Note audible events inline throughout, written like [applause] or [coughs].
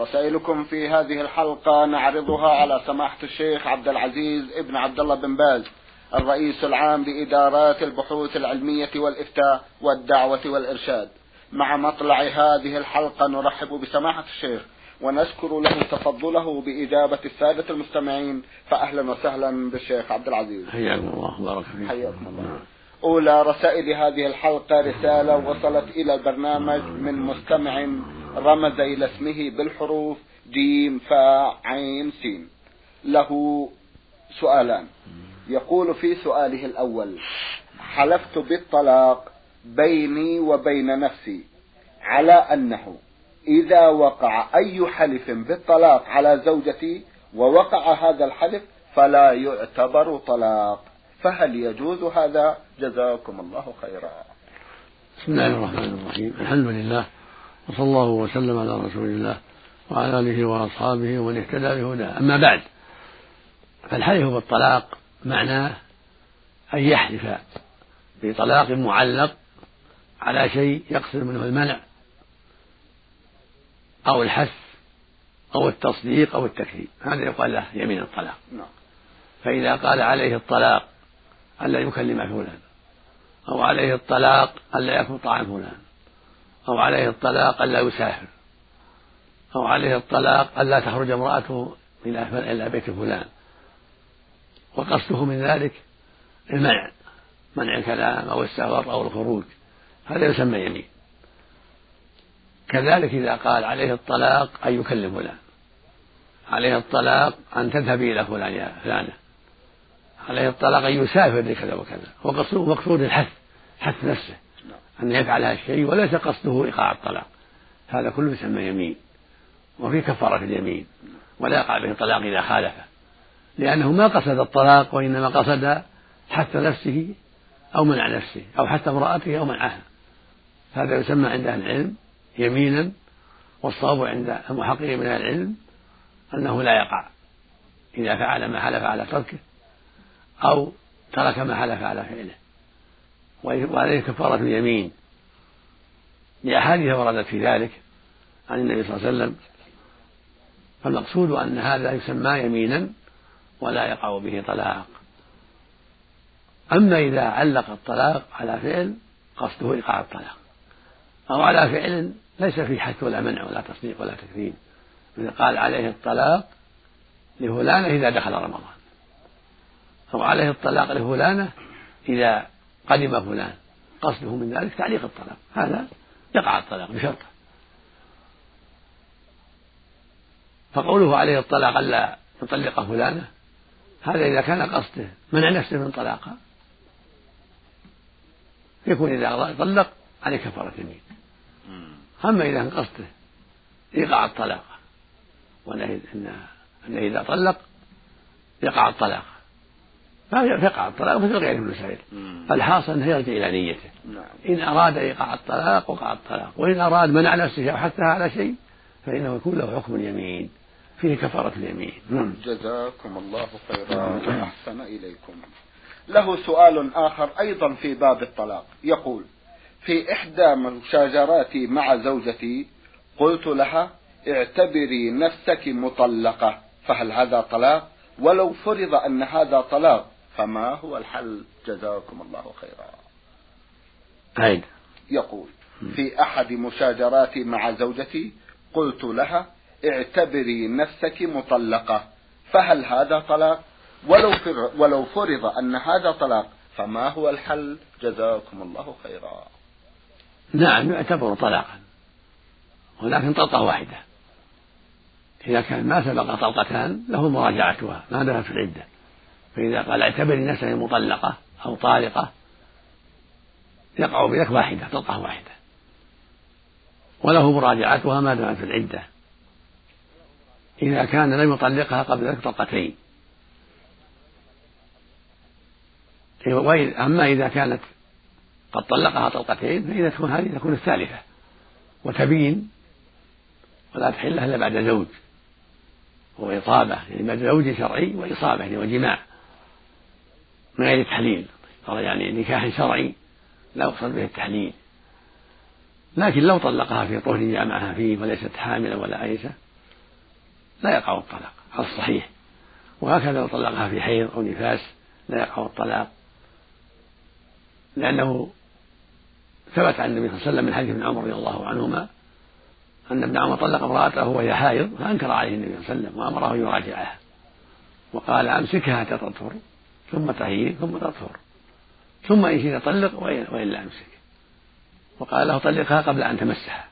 رسائلكم في هذه الحلقة نعرضها على سماحة الشيخ عبد العزيز ابن عبد الله بن باز الرئيس العام لإدارات البحوث العلمية والإفتاء والدعوة والإرشاد. مع مطلع هذه الحلقة نرحب بسماحة الشيخ ونشكر له تفضله بإجابة السادة المستمعين فأهلا وسهلا بالشيخ عبد العزيز. حياكم الله بارك فيك حياكم الله. أولى رسائل هذه الحلقة رسالة وصلت إلى البرنامج من مستمع رمز إلى اسمه بالحروف جيم فاء عين سين. له سؤالان. يقول في سؤاله الأول حلفت بالطلاق بيني وبين نفسي على أنه إذا وقع أي حلف بالطلاق على زوجتي ووقع هذا الحلف فلا يعتبر طلاق. فهل يجوز هذا؟ جزاكم الله خيرا. بسم الله الرحمن الرحيم. الحمد لله. وصلى الله وسلم على رسول الله وعلى آله وأصحابه ومن اهتدى بهداه. أما بعد فالحلف بالطلاق معناه أن يحلف بطلاق معلق على شيء يقصد منه المنع أو الحث أو التصديق أو التكذيب. هذا يقال له يمين الطلاق. نعم. فإذا قال عليه الطلاق الا يكلم فلان أو عليه الطلاق الا ياكل طعام فلان أو عليه الطلاق ألا يسافر. أو عليه الطلاق ألا تخرج امرأته إلى بيت فلان. وقصده من ذلك المنع. منع الكلام أو السفر أو الخروج. هذا يسمى يمين. كذلك إذا قال عليه الطلاق أن يكلم فلان. عليه الطلاق أن تذهبي إلى فلان يا فلانة. عليه الطلاق أن يسافر لكذا وكذا. وقصده مقصود الحث حث نفسه. أن يفعل هذا الشيء وليس قصده إيقاع الطلاق. هذا كله يسمى يمين. وفي كفارة اليمين. ولا يقع به الطلاق إذا خالفه. لأنه ما قصد الطلاق وإنما قصد حث نفسه أو منع نفسه أو حث امرأته أو منعها. هذا يسمى عند أهل العلم يمينا. والصواب عند المحققين من أهل العلم أنه لا يقع. إذا فعل ما حلف على تركه أو ترك ما حلف على فعله. وعليه كفارة اليمين. لأحاديث وردت في ذلك عن النبي صلى الله عليه وسلم. فالمقصود أن هذا يسمى يمينا ولا يقع به طلاق. أما إذا علق الطلاق على فعل قصده إيقاع الطلاق. أو على فعل ليس فيه حث ولا منع ولا تصديق ولا تكذيب. مثل قال عليه الطلاق لفلانة إذا دخل رمضان. أو عليه الطلاق لفلانة إذا قدم فلان. قصده من ذلك تعليق الطلاق. هذا يقع الطلاق بشرطه. فقوله عليه الطلاق ألا يطلق فلانة هذا إذا كان قصده منع نفسه من طلاقها يكون إذا طلق عليه كفارة يمين أما إذا كان قصده إيقاع الطلاق وأنه أنه إذا طلق يقع الطلاق. فيقع الطلاق مثل غيره من المسائل الحاصل أنه يرجع إلى نيته. نعم. إن أراد إيقاع الطلاق وقع الطلاق. وإن أراد منع نفسه أو حثها على شيء فإنه يكون له حكم اليمين. فيه كفارة اليمين. نعم. جزاكم الله خيرا. وأحسن إليكم. له سؤال آخر أيضا في باب الطلاق. يقول في إحدى مشاجراتي مع زوجتي قلت لها اعتبري نفسك مطلقة فهل هذا طلاق؟ ولو فرض أن هذا طلاق فما هو الحل؟ جزاكم الله خيرا. عيد يقول في أحد مشاجراتي مع زوجتي قلت لها اعتبري نفسك مطلقة فهل هذا طلاق؟ ولو فر- ولو فرض أن هذا طلاق فما هو الحل؟ جزاكم الله خيرا. نعم يعتبر طلاقا ولكن طلقة واحدة. إذا كان ما سبق طلقتان له مراجعتها ما دامت في العدة. فإذا قال اعتبري نفسك مطلقة أو طالقة يقع بذلك واحدة طلقة واحدة. وله مراجعتها ما دامت العدة. إذا كان لم يطلقها قبل ذلك طلقتين. أما إذا كانت قد طلقها طلقتين فإذا تكون هذه تكون الثالثة. وتبين ولا تحل إلا بعد زوج. وإصابة يعني بعد زوج شرعي وإصابة يعني وجماع. من غير تحليل. يعني نكاح شرعي لا يقصد به التحليل. لكن لو طلقها في طهر جامعها فيه وليست حاملا ولا عيسة لا يقع الطلاق على الصحيح. وهكذا لو طلقها في حيض أو نفاس لا يقع الطلاق. لأنه ثبت عن النبي صلى الله عليه وسلم من حديث ابن عمر رضي الله عنهما أن ابن عمر طلق امرأته وهي حائض فأنكر عليه النبي صلى الله عليه وسلم وأمره أن يراجعها. وقال أمسكها حتى تطهر. ثم تهيئ ثم تطهر. ثم إن شئت طلق وإلا أمسك. وقال له طلقها قبل أن تمسها.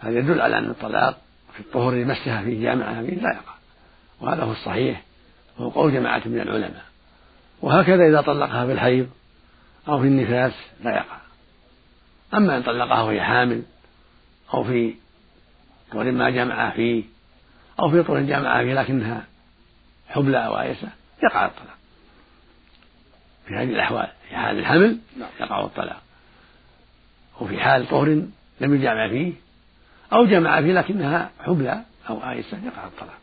هذا يدل على أن الطلاق في الطهر يمسها في جامعها فيه لا يقع. وهذا هو الصحيح. وهو قول جماعة من العلماء. وهكذا إذا طلقها في الحيض أو في النفاس لا يقع. أما إن طلقها وهي حامل أو في طهر ما جمع فيه أو في طهر جمع فيه لكنها حبلى أو يقع الطلاق. في هذه الأحوال في حال الحمل نعم. يقع الطلاق. وفي حال طهر لم يجمع فيه أو جمع فيه لكنها حبلى أو آيسة يقع الطلاق.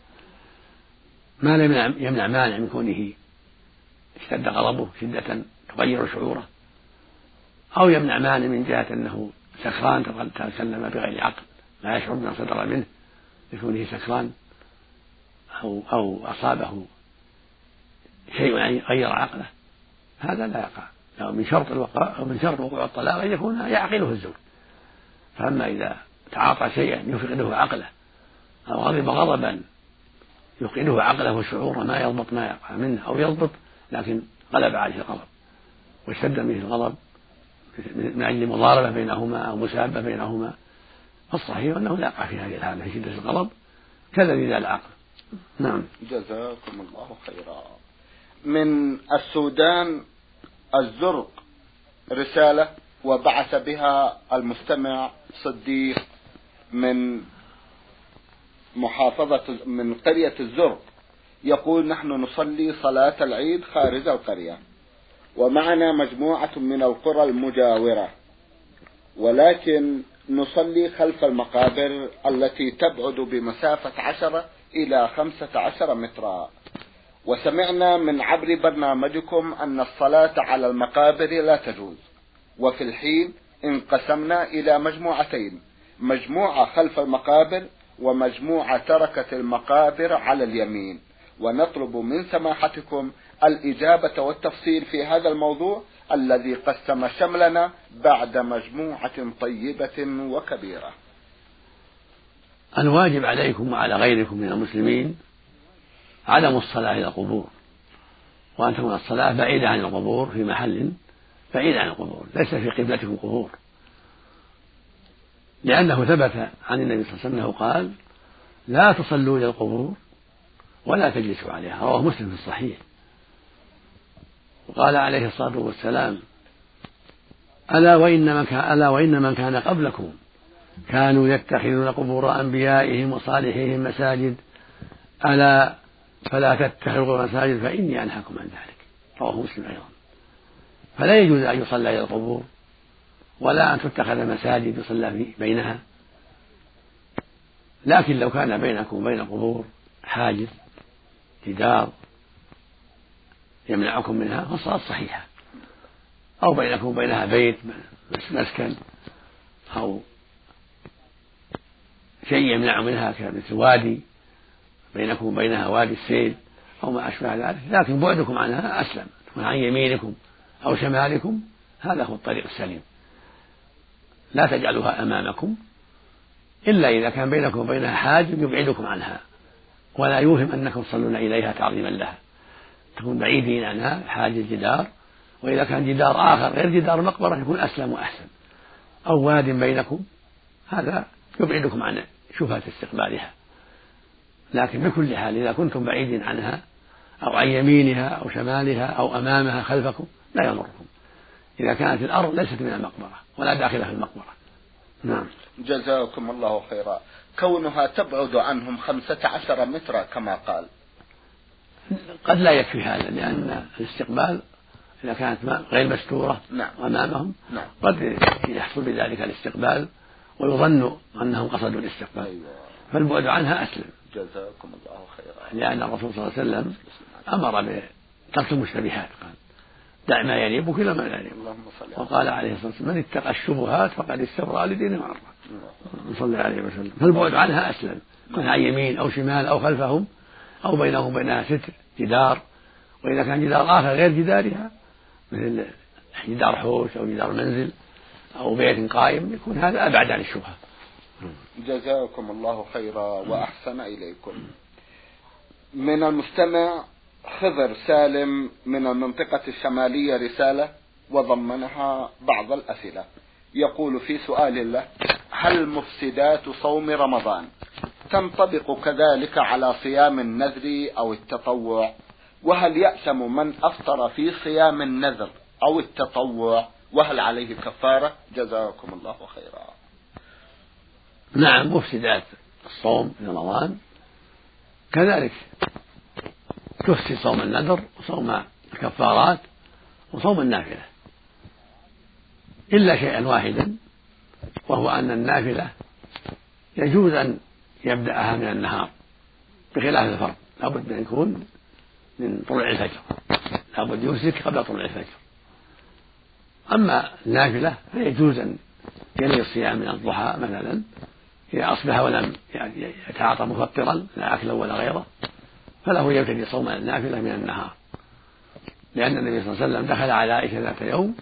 ما لم يمنع مانع من كونه اشتد غضبه شدة تغير شعوره أو يمنع مانع من جهة أنه سكران تكلم بغير عقل لا يشعر بما صدر منه لكونه سكران أو أو أصابه شيء غير عقله. هذا لا يقع. أو من شرط الوقوع أو من شرط وقوع الطلاق أن يكون يعقله الزوج. فأما إذا تعاطى شيئا يفقده عقله أو غضب غضبا يفقده عقله وشعوره ما يضبط ما يقع منه أو يضبط لكن غلب عليه الغضب واشتد به الغضب من أجل مضاربة بينهما أو مسابة بينهما. فالصحيح أنه لا يقع في هذه الحالة في شدة الغضب كالذي لا العقل. نعم. جزاكم الله خيرا. من السودان الزرق رسالة وبعث بها المستمع صديق من محافظة من قرية الزرق. يقول نحن نصلي صلاة العيد خارج القرية ومعنا مجموعة من القرى المجاورة ولكن نصلي خلف المقابر التي تبعد بمسافة عشرة إلى خمسة عشر مترا. وسمعنا من عبر برنامجكم أن الصلاة على المقابر لا تجوز. وفي الحين انقسمنا إلى مجموعتين مجموعة خلف المقابر ومجموعة تركت المقابر على اليمين. ونطلب من سماحتكم الإجابة والتفصيل في هذا الموضوع الذي قسم شملنا بعد مجموعة طيبة وكبيرة. الواجب عليكم وعلى غيركم من المسلمين عدم الصلاة إلى القبور. وأن تكون الصلاة بعيدة عن القبور في محل بعيد عن القبور ليس في قبلتكم قبور. لأنه ثبت عن النبي صلى الله عليه وسلم أنه قال لا تصلوا إلى القبور ولا تجلسوا عليها. رواه مسلم في الصحيح. وقال عليه الصلاة والسلام ألا وإن من كان ألا وإن من كان قبلكم كانوا يتخذون قبور أنبيائهم وصالحيهم مساجد. ألا فلا تتخذوا مساجد فإني أنهاكم عن ذلك. رواه مسلم أيضا. فلا يجوز أن يصلى إلى القبور ولا أن تتخذ مساجد يصلى بينها. لكن لو كان بينكم وبين القبور حاجز جدار يمنعكم منها فالصلاة صحيحة. أو بينكم وبينها بيت مسكن أو شيء يمنع منها كمثل وادي بينكم وبينها وادي السيل أو ما أشبه ذلك لكن بعدكم عنها أسلم تكون عن يمينكم أو شمالكم هذا هو الطريق السليم. لا تجعلوها أمامكم إلا إذا كان بينكم وبينها حاجب يبعدكم عنها ولا يوهم أنكم تصلون إليها تعظيما لها. تكون بعيدين عنها حاجز جدار وإذا كان جدار آخر غير جدار المقبرة يكون أسلم وأحسن. أو واد بينكم هذا يبعدكم عن شبهة استقبالها. لكن بكل حال إذا كنتم بعيدين عنها أو عن يمينها أو شمالها أو أمامها خلفكم لا يضركم. إذا كانت الأرض ليست من المقبرة ولا داخلة في المقبرة. نعم. جزاكم الله خيرا. كونها تبعد عنهم خمسة عشر مترا كما قال. قد لا يكفي هذا لأن الاستقبال إذا كانت غير مستورة نعم. أمامهم نعم. قد يحصل بذلك الاستقبال ويظن أنهم قصدوا الاستقبال. أيوة. فالبعد عنها أسلم. جزاكم الله خيرا. لأن الرسول صلى الله عليه وسلم أمر بترك المشتبهات قال دع ما يليبك إلى ما لا يليبك وقال عليه الصلاة والسلام من اتقى الشبهات فقد استبرأ لدينه وعرضه صلى عليه وسلم. فالبعد عنها أسلم؟ كان عن يمين أو شمال أو خلفهم أو بينهم وبينها ستر جدار. وإذا كان جدار آخر غير جدارها مثل جدار حوش أو جدار منزل أو بيت قائم يكون هذا أبعد عن الشبهة. جزاكم الله خيرا وأحسن إليكم. من المستمع خضر سالم من المنطقة الشمالية رسالة وضمنها بعض الأسئلة. يقول في سؤال له هل مفسدات صوم رمضان تنطبق كذلك على صيام النذر أو التطوع؟ وهل يأثم من أفطر في صيام النذر أو التطوع؟ وهل عليه كفارة؟ جزاكم الله خيرا. نعم مفسدات الصوم في رمضان. كذلك تفسد صوم النذر وصوم الكفارات وصوم النافلة. إلا شيئا واحدا وهو أن النافلة يجوز أن يبدأها من النهار بخلاف الفرض. لابد أن يكون من طلوع الفجر. لابد يمسك قبل طلوع الفجر. أما النافلة فيجوز أن يلي الصيام من الضحى مثلا إذا أصبح ولم يتعاطى مفطرا لا أكلا ولا غيره فله يبتدي صوم النافلة من النهار. لأن النبي صلى الله عليه وسلم دخل على عائشة ذات يوم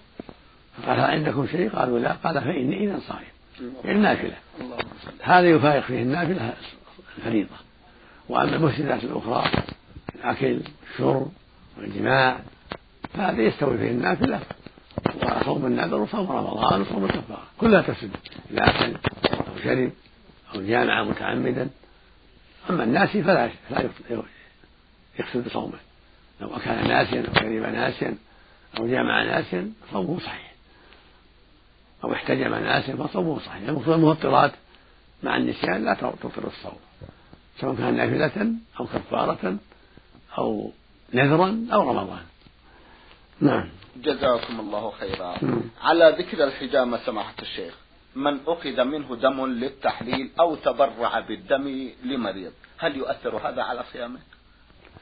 فقال عندكم شيء؟ قالوا لا. قال فإني إذا صائم. يعني نافلة هذا يفارق فيه النافلة الفريضة. وأما المفسدات الأخرى الأكل الشرب والجماع فهذا يستوي فيه النافلة. وصوم النذر وصوم رمضان وصوم الكفارة. كلها تفسد إذا أكل أو شرب. أو جامع متعمدا. أما الناسي فلا لا يفسد صومه لو أكل ناسيا أو شرب ناسيا أو جامع ناسيا فصومه صحيح. أو احتجم ناسيا فصومه صحيح. المقصود المفطرات مع النسيان لا تبطل الصوم. سواء كان نافلة أو كفارة أو نذرا أو رمضان. نعم. جزاكم الله خيرا. على ذكر الحجامة سماحة الشيخ. من أخذ منه دم للتحليل أو تبرع بالدم لمريض. هل يؤثر هذا على صيامه؟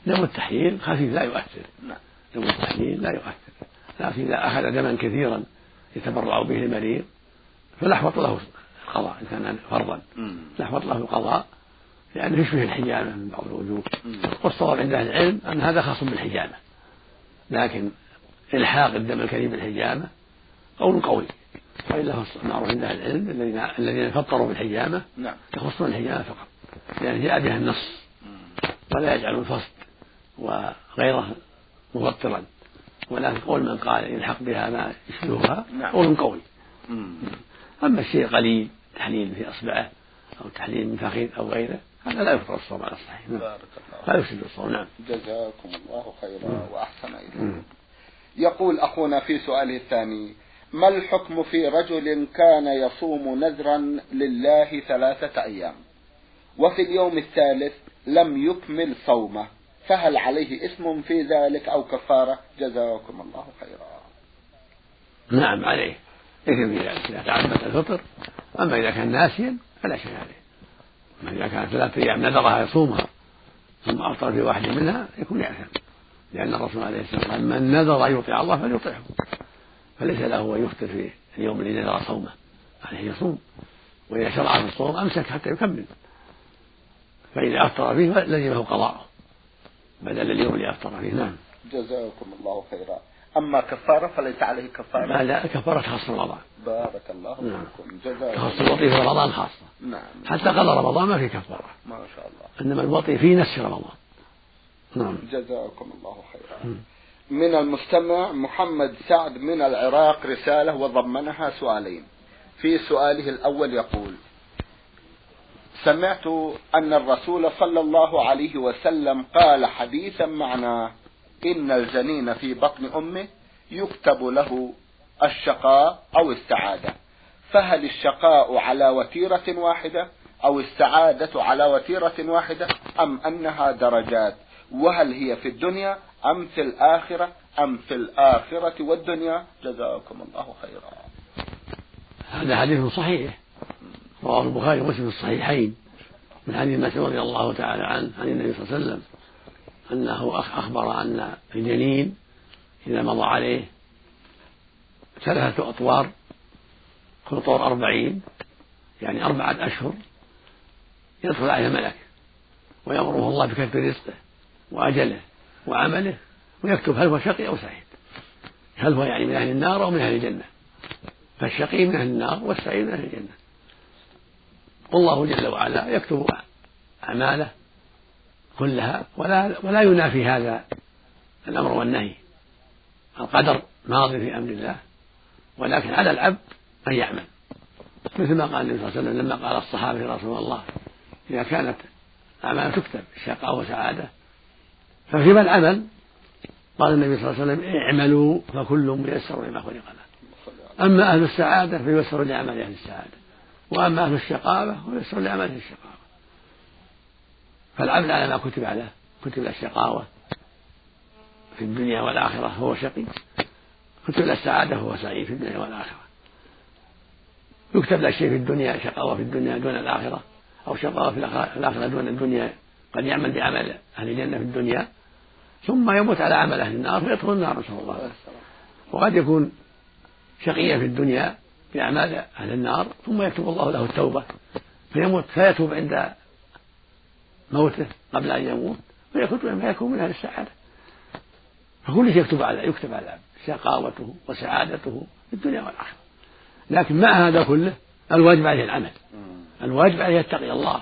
دم التحليل خفيف لا يؤثر. نعم. دم التحليل لا يؤثر. لكن إذا أخذ دما كثيرا يتبرع به المريض فالأحوط له القضاء إن كان فرضا. الأحوط له القضاء لأنه يشبه الحجامة من بعض الوجوه. والصواب عند أهل العلم أن هذا خاص بالحجامة. لكن إلحاق الدم الكريم بالحجامة قول قوي. وإلا معروف عند أهل العلم الذين الذين فطروا بالحجامة نعم. يخصون الحجامة فقط. لأن جاء بها النص. ولا يجعل الفصل وغيره مفطرا. ولكن قول من قال يلحق بها ما يشبهها نعم. قول قوي. أما الشيء قليل تحليل في أصبعه أو تحليل من فخذ أو غيره هذا لا يفطر الصوم على الصحيح. نعم. بارك الله لا يفسد الصوم. نعم. جزاكم الله خيرا وأحسن إليكم. يقول أخونا في سؤاله الثاني ما الحكم في رجل كان يصوم نذرا لله ثلاثة أيام؟ وفي اليوم الثالث لم يكمل صومه فهل عليه اسم في ذلك أو كفارة؟ جزاكم الله خيرا. نعم عليه. إثم في ذلك إذا تعمد الفطر أما إذا كان ناسيا فلا شيء عليه. أما إذا كانت ثلاثة أيام نذرها يصومها ثم أفطر في واحد منها يكون يأثم. لأن الرسول عليه الصلاة والسلام من نذر أن يطيع الله فليطعه فليس له أن يفطر في اليوم الذي نذر صومه عليه يصوم. وإذا شرع في الصوم أمسك حتى يكمل. فإذا أفطر فيه لزمه قضاءه. بدل اليوم اللي أفطر فيه نعم. جزاكم الله خيرا. أما كفارة فليس عليه كفارة؟ لا لا كفارة خاص رمضان. بارك الله نعم. فيكم. جزاكم تخص الوطي في رمضان خاصة. نعم. حتى قضى رمضان ما في كفارة. ما شاء الله. إنما الوطي في نفس رمضان. نعم. جزاكم الله خيرا. من المستمع محمد سعد من العراق رسالة وضمنها سؤالين. في سؤاله الأول يقول سمعت أن الرسول صلى الله عليه وسلم قال حديثا معناه إن الجنين في بطن أمه يكتب له الشقاء أو السعادة. فهل الشقاء على وتيرة واحدة أو السعادة على وتيرة واحدة أم أنها درجات؟ وهل هي في الدنيا أم في الآخرة أم في الآخرة والدنيا. جزاكم الله خيرا. هذا حديث صحيح. رواه البخاري ومسلم في الصحيحين. من حديث مسعود رضي الله تعالى عنه عن النبي صلى الله عليه وسلم أنه أخبر أن الجنين إذا مضى عليه ثلاثة أطوار كل طور أربعين يعني أربعة أشهر يدخل عليه ملك ويأمره الله بكتب رزقه وأجله. وعمله ويكتب هل هو شقي أو سعيد. هل هو يعني من أهل النار أو من أهل الجنة؟ فالشقي من أهل النار والسعيد من أهل الجنة. والله جل وعلا يكتب أعماله كلها ولا ولا ينافي هذا الأمر والنهي. القدر ماضي في أمر الله ولكن على العبد أن يعمل. مثل ما قال النبي صلى الله عليه وسلم لما قال الصحابة رسول الله إذا كانت أعمال تكتب شقاء وسعادة ففيما العمل قال النبي صلى الله عليه وسلم اعملوا فكل ميسر لما خلق له أما أهل السعادة فييسر لعمل أهل السعادة. وأما أهل الشقاوة فييسر لعمل أهل الشقاوة. فالعبد على ما كتب عليه كتب له الشقاوة في الدنيا والآخرة فهو شقي. كتب له السعادة فهو سعيد في الدنيا والآخرة. يكتب له شيء في الدنيا شقاوة في الدنيا دون الآخرة أو شقاوة في الآخرة دون الدنيا. قد يعمل بعمل أهل الجنة في الدنيا ثم يموت على عمل أهل النار فيدخل النار نسأل الله العافية. وقد يكون شقيا في الدنيا بأعمال أهل النار ثم يكتب الله له التوبة فيموت فيتوب عند موته قبل أن يموت فيكون فيكون من أهل السعادة. فكل شيء يكتب على يكتب على شقاوته وسعادته في الدنيا والآخرة. لكن مع هذا كله الواجب عليه العمل. الواجب عليه يتقي الله.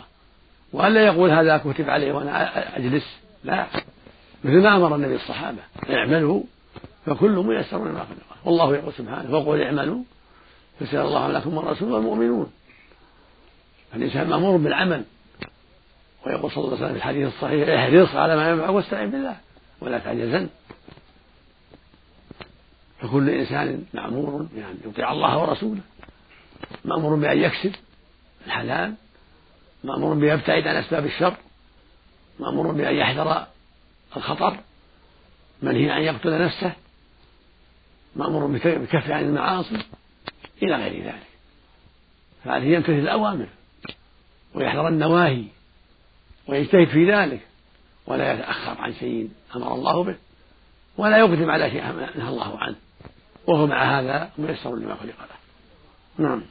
وألا يقول هذا كتب عليه وأنا أجلس. لا. مثل ما أمر النبي الصحابة اعملوا فكل ميسر لما خلق والله يقول سبحانه وقل اعملوا فسأل الله لكم والرسول والمؤمنون. فالإنسان مأمور بالعمل. ويقول صلى الله عليه وسلم في الحديث الصحيح احرص على ما ينفعك واستعن بالله ولا تعجزن فكل إنسان مأمور يعني يطيع الله ورسوله. مأمور بأن يكسب الحلال. مأمور بأن يبتعد عن أسباب الشر. مأمور بأن يحذر الخطر منهي أن يقتل نفسه مأمور بالكف عن المعاصي إلى غير ذلك. فعليه يمتثل الأوامر ويحذر النواهي ويجتهد في ذلك ولا يتأخر عن شيء أمر الله به ولا يقدم على شيء نهى الله عنه. وهو مع هذا ميسر لما خلق له. نعم.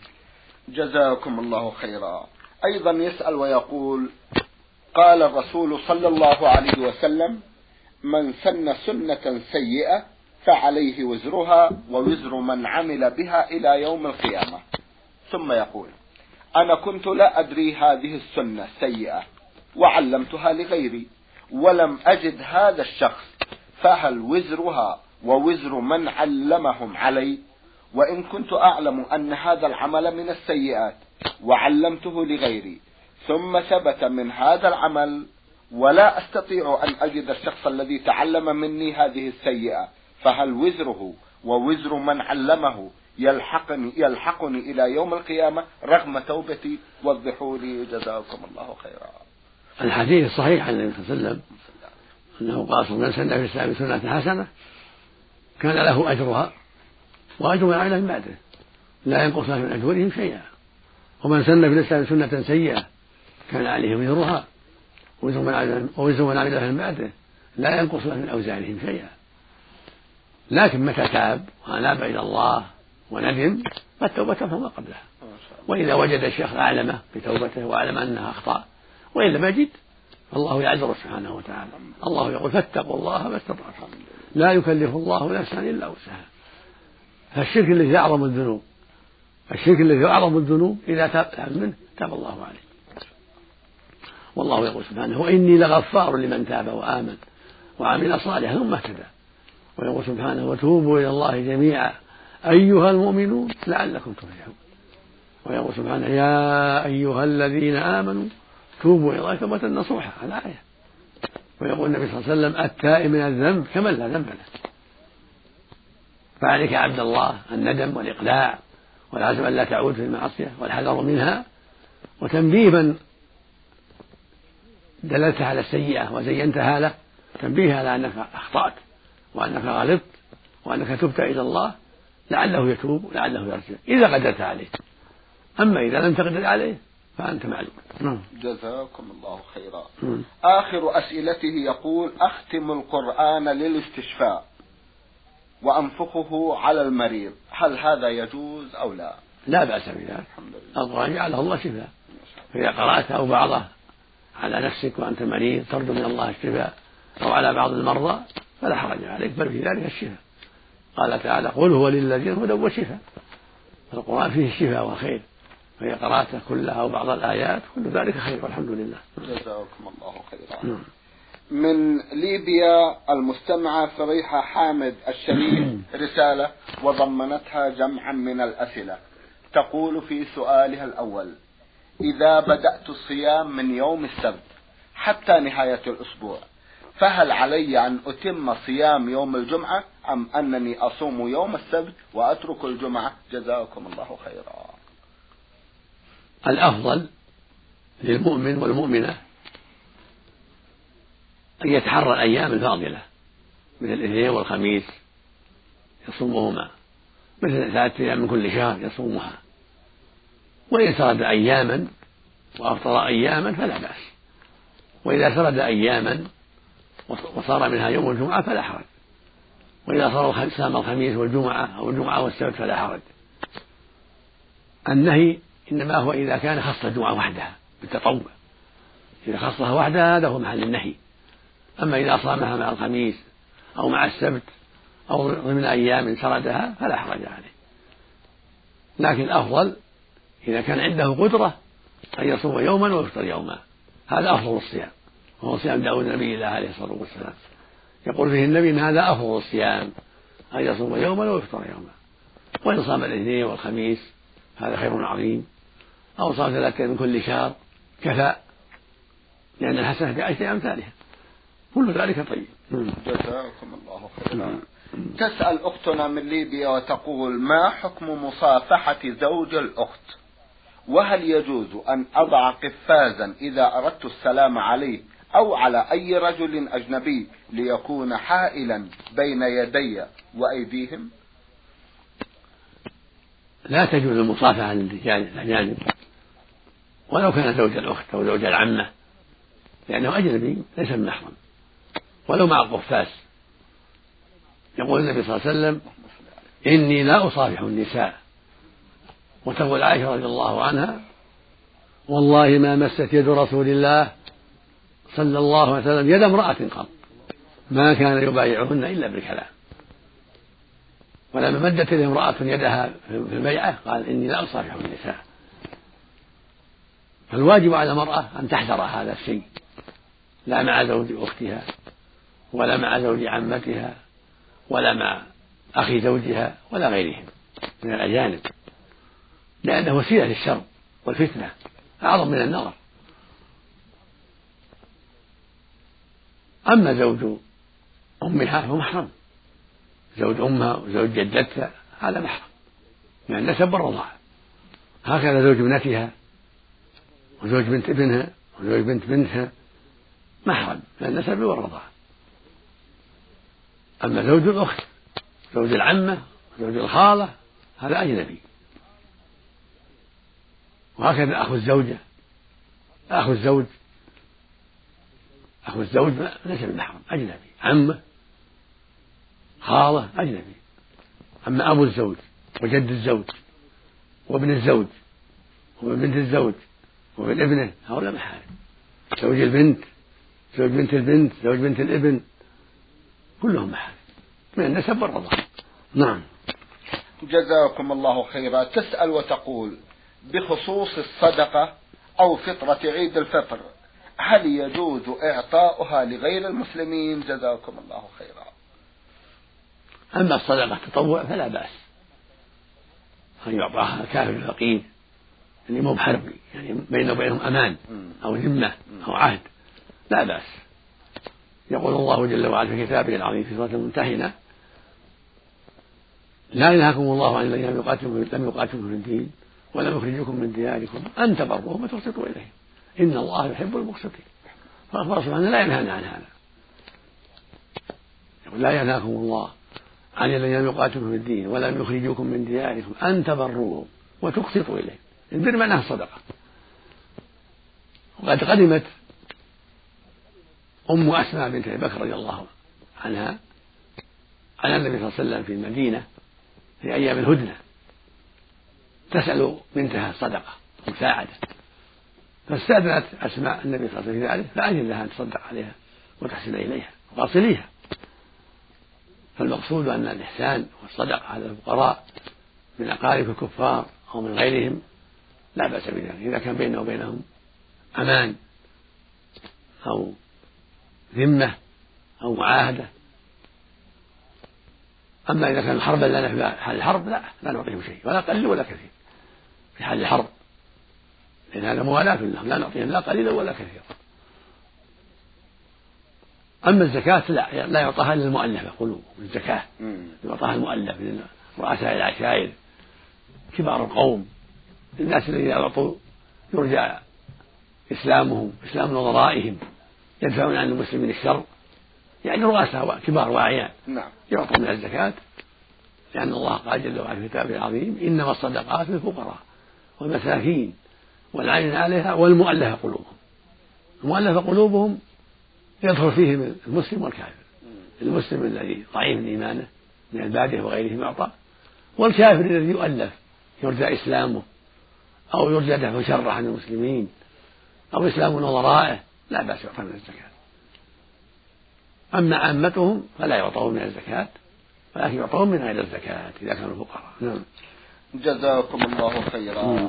جزاكم الله خيرا. أيضا يسأل ويقول قال الرسول صلى الله عليه وسلم من سن سنة سيئة فعليه وزرها ووزر من عمل بها إلى يوم القيامة. ثم يقول أنا كنت لا أدري هذه السنة سيئة وعلمتها لغيري ولم أجد هذا الشخص فهل وزرها ووزر من علمهم علي؟ وإن كنت أعلم أن هذا العمل من السيئات وعلمته لغيري ثم ثبت من هذا العمل ولا أستطيع أن أجد الشخص الذي تعلم مني هذه السيئة فهل وزره؟ ووزر من علمه يلحقني يلحقني إلى يوم القيامة رغم توبتي وضحوا لي جزاكم الله خيرا. الحديث الصحيح عن النبي صلى الله عليه وسلم أنه قال من سن في الإسلام سنة حسنة كان له أجرها وأجر من عمل بعده لا ينقص من أجورهم شيئا. ومن سن في الإسلام سنة سيئة كان عليه وزرها. وزر من عمل من بعده. لا ينقص من أوزارهم شيئا. لكن متى تاب وأناب إلى الله وندم فالتوبة فما قبلها. وإذا وجد الشيخ أعلمه بتوبته وأعلم أنها أخطاء وإن لم يجد. فالله يعذر سبحانه وتعالى. الله يقول فاتقوا الله ما استطعتم. لا يكلف الله نفسا إلا وسعها. فالشرك الذي أعظم الذنوب الشرك الذي أعظم الذنوب إذا تاب منه تاب الله عليه. والله يقول سبحانه وإني لغفار لمن تاب وآمن وعمل صالحا ثم اهتدى. ويقول سبحانه وتوبوا إلى الله جميعا. أيها المؤمنون لعلكم تفلحون. ويقول سبحانه يا أيها الذين آمنوا توبوا إلى الله توبة نصوحا الآية ويقول النبي صلى الله عليه وسلم التائب من الذنب كمن لا ذنب له. فعليك عبد الله الندم والإقلاع والعزم أن لا تعود في المعصية والحذر منها وتنبيه من دللت على السيئة وزينتها له تنبيه على أنك أخطأت وأنك غلطت وأنك تبت إلى الله لعله يتوب ولعله يرجع إذا قدرت عليه. أما إذا لم تقدر عليه فأنت معلوم. نعم. جزاكم الله خيرا. مم. آخر أسئلته يقول أختم القرآن للاستشفاء وأنفخه على المريض هل هذا يجوز أو لا؟ لا بأس بذلك. القرآن جعله الله شفاء. فإذا قرأت أو بعضه على نفسك وأنت مريض ترجو من الله الشفاء أو على بعض المرضى فلا حرج عليك بل في ذلك الشفاء. قال تعالى قل هو للذين هدى وشفاء. القرآن فيه الشفاء والخير فإذا قرأته كلها أو بعض الآيات كل ذلك خير والحمد لله. جزاكم الله خيرا. نعم. من ليبيا المستمعة فريحة حامد الشريف [coughs] رسالة وضمنتها جمعا من الأسئلة. تقول في سؤالها الأول إذا بدأت الصيام من يوم السبت حتى نهاية الأسبوع فهل علي أن أتم صيام يوم الجمعة أم أنني أصوم يوم السبت وأترك الجمعة؟ جزاكم الله خيرا. الأفضل للمؤمن والمؤمنة أن يتحرى الأيام الفاضلة مثل الاثنين والخميس يصومهما مثل ثلاثة أيام من كل شهر يصومها. وإن سرد أياما وأفطر أياما فلا بأس. وإذا سرد أياما وصار منها يوم الجمعة فلا حرج. وإذا صار سام الخميس والجمعة أو الجمعة والسبت فلا حرج. النهي إنما هو إذا كان خص الجمعة وحدها بالتطوع. إذا خصها وحدها هذا هو محل النهي. أما إذا صامها مع الخميس أو مع السبت أو ضمن أيام سردها فلا حرج عليه. لكن الأفضل إذا كان عنده قدرة أن يصوم يوما ويفطر يوما. هذا أفضل الصيام. وهو صيام داود النبي الله عليه الصلاة والسلام. يقول فيه النبي أن هذا أفضل الصيام أن يصوم يوما ويفطر يوما. وإن صام الاثنين والخميس هذا خير عظيم. أو صام ثلاثة من كل شهر كفى لأن الحسنة بعشر أمثالها. كل ذلك طيب. جزاكم الله خيرا. تسأل أختنا من ليبيا وتقول ما حكم مصافحة زوج الأخت؟ وهل يجوز أن أضع قفازا إذا أردت السلام عليه أو على أي رجل أجنبي ليكون حائلا بين يدي وأيديهم؟ لا تجوز المصافحة للرجال الأجانب. ولو كان زوج الأخت أو زوج العمة لأنه أجنبي ليس بمحرم ولو مع القفاز. يقول النبي صلى الله عليه وسلم إني لا أصافح النساء. وتقول عائشة رضي الله عنها والله ما مست يد رسول الله صلى الله عليه وسلم يد امرأة قط ما كان يبايعهن إلا بالكلام. ولما مدت إليه امرأة يدها في البيعة قال إني لا أصافح النساء. فالواجب على المرأة أن تحذر هذا الشيء لا مع زوج أختها ولا مع زوج عمتها ولا مع أخي زوجها ولا غيرهم من الأجانب. لأنه وسيلة للشر والفتنة أعظم من النظر. أما زوج أمها فهو محرم. زوج أمها وزوج جدتها هذا محرم من النسب والرضاعة هكذا زوج ابنتها وزوج بنت ابنها وزوج بنت بنتها محرم من النسب والرضاعة أما زوج الأخت زوج العمة زوج الخالة هذا أجنبي. وهكذا أخو الزوجة أخو الزوج أخو الزوج ليس بمحرم أجنبي عمه خالة أجنبي. أما أبو الزوج وجد الزوج وابن الزوج وابن بنت الزوج وابن ابنه هؤلاء محارم. زوج البنت زوج بنت البنت زوج بنت الابن كلهم محارم. من النسب والرضا. نعم. جزاكم الله خيرا. تسأل وتقول. بخصوص الصدقة أو فطرة عيد الفطر. هل يجوز إعطاؤها لغير المسلمين؟ جزاكم الله خيرا. أما الصدقة تطوع فلا بأس. أن يعطاها الكافر الفقير. يعني مو بحربي يعني بينه وبينهم أمان أو ذمة أو عهد. لا بأس. يقول الله جل وعلا في كتابه العظيم في سورة الممتحنة لا ينهاكم الله عن الذين لم يقاتلكم في الدين ولم يخرجكم من دياركم. أن تبروهم وتقسطوا إليهم. إن الله يحب المقسطين فالله سبحانه لا ينهانا عن هذا. لا ينهاكم الله عن الذين لم يقاتلوا في الدين ولم يخرجوكم من دياركم. أن تبروهم وتقسطوا إليه البر معناه الصدقة. وقد قدمت أم أسماء بنت أبي بكر رضي الله عنها على النبي صلى الله عليه وسلم في المدينة في أيام الهدنة. تسأل بنتها الصدقة مساعدة. فاستأذنت أسماء النبي صلى الله عليه وسلم في ذلك فأذن لها أن تصدق عليها وتحسن إليها وأصليها. فالمقصود أن الإحسان والصدقة على الفقراء من أقارب الكفار أو من غيرهم لا بأس بذلك. إذا كان بينه وبينهم أمان أو ذمة أو معاهدة. أما إذا كان حربا لنا في حال الحرب لا لا نعطيهم شيء ولا قليل ولا كثير. في حال الحرب. لأن هذا موالاة لهم لا نعطيهم لا قليلا ولا كثيرا. أما الزكاة لا لا يعطاها إلا المؤلفة قلوب الزكاة. يعطاها المؤلف رؤساء العشائر كبار القوم الناس الذين أعطوا يرجى إسلامهم إسلام نظرائهم يدفعون عن المسلمين الشر. يعني رؤساء كبار واعيان. نعم. يعطون من الزكاة لأن الله قال جل وعلا في كتابه العظيم إنما الصدقات للفقراء. والمساكين والعين عليها والمؤلفة قلوبهم. المؤلفة قلوبهم يدخل فيهم المسلم والكافر. المسلم الذي ضعيف إيمانه من البادية وغيرهم يعطى والكافر الذي يؤلف يرجى إسلامه أو يرجى دفع شره عن المسلمين أو إسلام نظرائه لا بأس يعطى من الزكاة. أما عامتهم فلا يعطون من الزكاة ولكن يعطون من غير الزكاة إذا كانوا فقراء. نعم. جزاكم الله خيرا.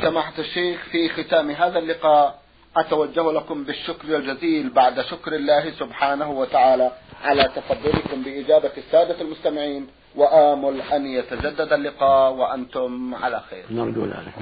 سماحة الشيخ في ختام هذا اللقاء أتوجه لكم بالشكر الجزيل بعد شكر الله سبحانه وتعالى على تفضلكم بإجابة السادة المستمعين وآمل أن يتجدد اللقاء وأنتم على خير. نرجو ذلك.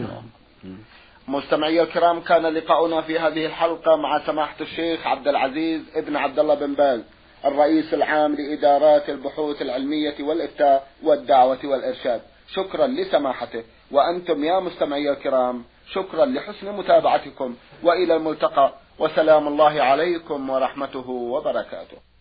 مستمعي الكرام كان لقاؤنا في هذه الحلقة مع سماحة الشيخ عبد العزيز ابن عبد الله بن باز الرئيس العام لإدارات البحوث العلمية والإفتاء والدعوة والإرشاد. شكرا لسماحته وأنتم يا مستمعي الكرام شكرا لحسن متابعتكم وإلى الملتقى وسلام الله عليكم ورحمته وبركاته.